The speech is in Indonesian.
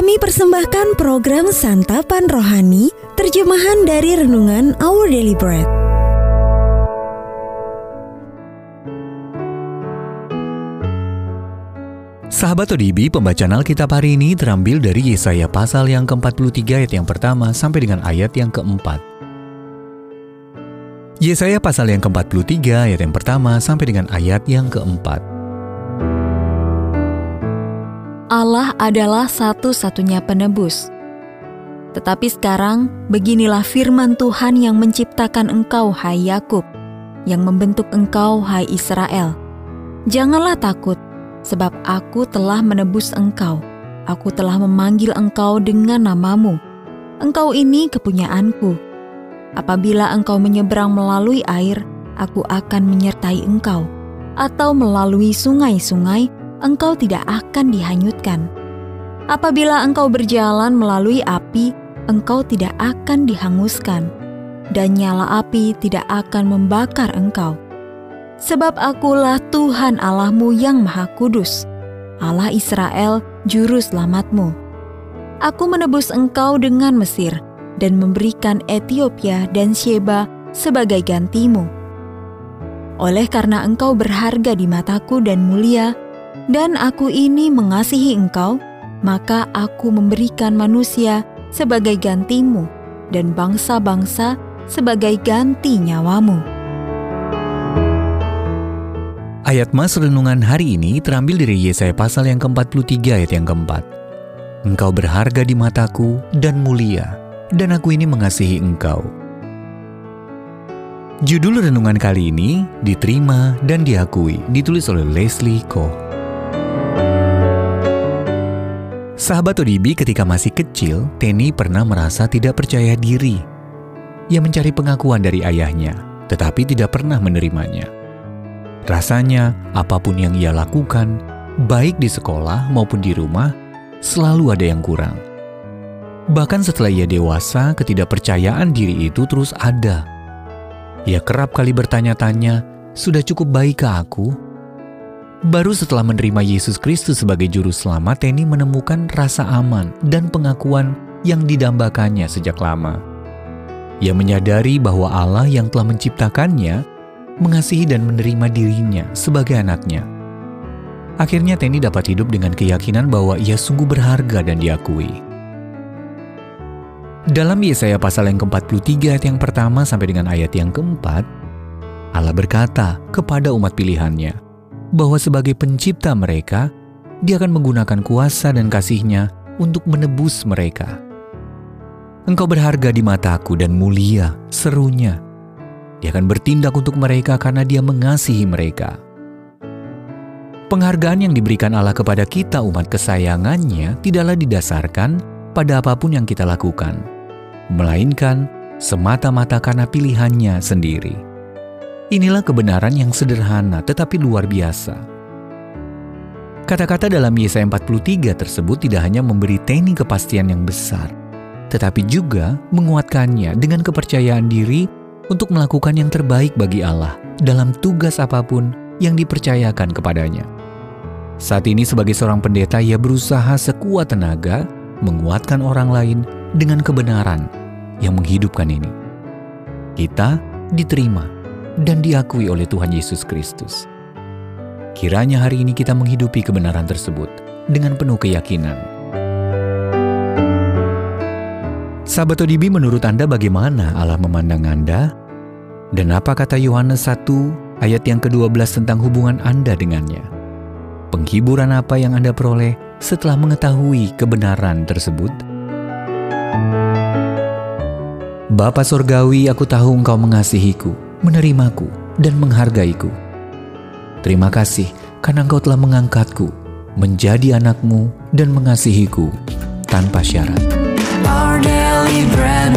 Kami persembahkan program Santapan Rohani, terjemahan dari Renungan Our Daily Bread. Sahabat ODB, pembacaan Alkitab hari ini terambil dari Yesaya pasal yang ke-43 ayat yang pertama sampai dengan ayat yang keempat. Yesaya pasal yang ke-43 ayat yang pertama sampai dengan ayat yang keempat. Allah adalah satu-satunya penebus. Tetapi sekarang, beginilah firman Tuhan yang menciptakan engkau, hai Yakub, yang membentuk engkau, hai Israel. Janganlah takut, sebab aku telah menebus engkau. Aku telah memanggil engkau dengan namamu. Engkau ini kepunyaanku. Apabila engkau menyeberang melalui air, aku akan menyertai engkau. Atau melalui sungai-sungai, engkau tidak akan dihanyutkan. Apabila engkau berjalan melalui api, engkau tidak akan dihanguskan. Dan nyala api tidak akan membakar engkau. Sebab akulah Tuhan Allahmu yang Maha Kudus, Allah Israel, Juru Selamatmu. Aku menebus engkau dengan Mesir, dan memberikan Ethiopia dan Sheba sebagai gantimu. Oleh karena engkau berharga di mataku dan mulia, dan aku ini mengasihi engkau, maka aku memberikan manusia sebagai gantimu dan bangsa-bangsa sebagai ganti nyawamu. Ayat Mas Renungan hari ini terambil dari Yesaya pasal yang ke-43 ayat yang keempat. Engkau berharga di mataku dan mulia, dan aku ini mengasihi engkau. Judul renungan kali ini diterima dan diakui, ditulis oleh Leslie Koh. Sahabat ODB ketika masih kecil, Tenny pernah merasa tidak percaya diri. Ia mencari pengakuan dari ayahnya, tetapi tidak pernah menerimanya. Rasanya, apa pun yang ia lakukan, baik di sekolah maupun di rumah, selalu ada yang kurang. Bahkan setelah ia dewasa, ketidakpercayaan diri itu terus ada. Ia kerap kali bertanya-tanya, sudah cukup baik ke aku? Baru setelah menerima Yesus Kristus sebagai juru selamat, Teni menemukan rasa aman dan pengakuan yang didambakannya sejak lama. Ia menyadari bahwa Allah yang telah menciptakannya mengasihi dan menerima dirinya sebagai anaknya. Akhirnya Teni dapat hidup dengan keyakinan bahwa ia sungguh berharga dan diakui. Dalam Yesaya pasal yang ke-43 ayat yang pertama sampai dengan ayat yang keempat, Allah berkata kepada umat pilihannya bahwa sebagai pencipta mereka, dia akan menggunakan kuasa dan kasihnya untuk menebus mereka. Engkau berharga di mataku dan mulia, serunya. Dia akan bertindak untuk mereka karena dia mengasihi mereka. Penghargaan yang diberikan Allah kepada kita umat kesayangannya tidaklah didasarkan pada apa pun yang kita lakukan, melainkan semata-mata karena pilihannya sendiri. Inilah kebenaran yang sederhana tetapi luar biasa. Kata-kata dalam Yesaya 43 tersebut tidak hanya memberi Teni kepastian yang besar, tetapi juga menguatkannya dengan kepercayaan diri untuk melakukan yang terbaik bagi Allah dalam tugas apa pun yang dipercayakan kepadanya. Saat ini sebagai seorang pendeta ia berusaha sekuat tenaga menguatkan orang lain dengan kebenaran yang menghidupkan ini. Kita diterima dan diakui oleh Tuhan Yesus Kristus. Kiranya hari ini kita menghidupi kebenaran tersebut dengan penuh keyakinan. Sahabat ODB menurut Anda bagaimana Allah memandang Anda? Dan apa kata Yohanes 1 ayat yang ke-12 tentang hubungan Anda dengannya? Penghiburan apa yang Anda peroleh setelah mengetahui kebenaran tersebut? Bapa Sorgawi, aku tahu Engkau mengasihiku, menerimaku, dan menghargaiku. Terima kasih karena Engkau telah mengangkatku menjadi anakmu dan mengasihiku tanpa syarat. Our daily bread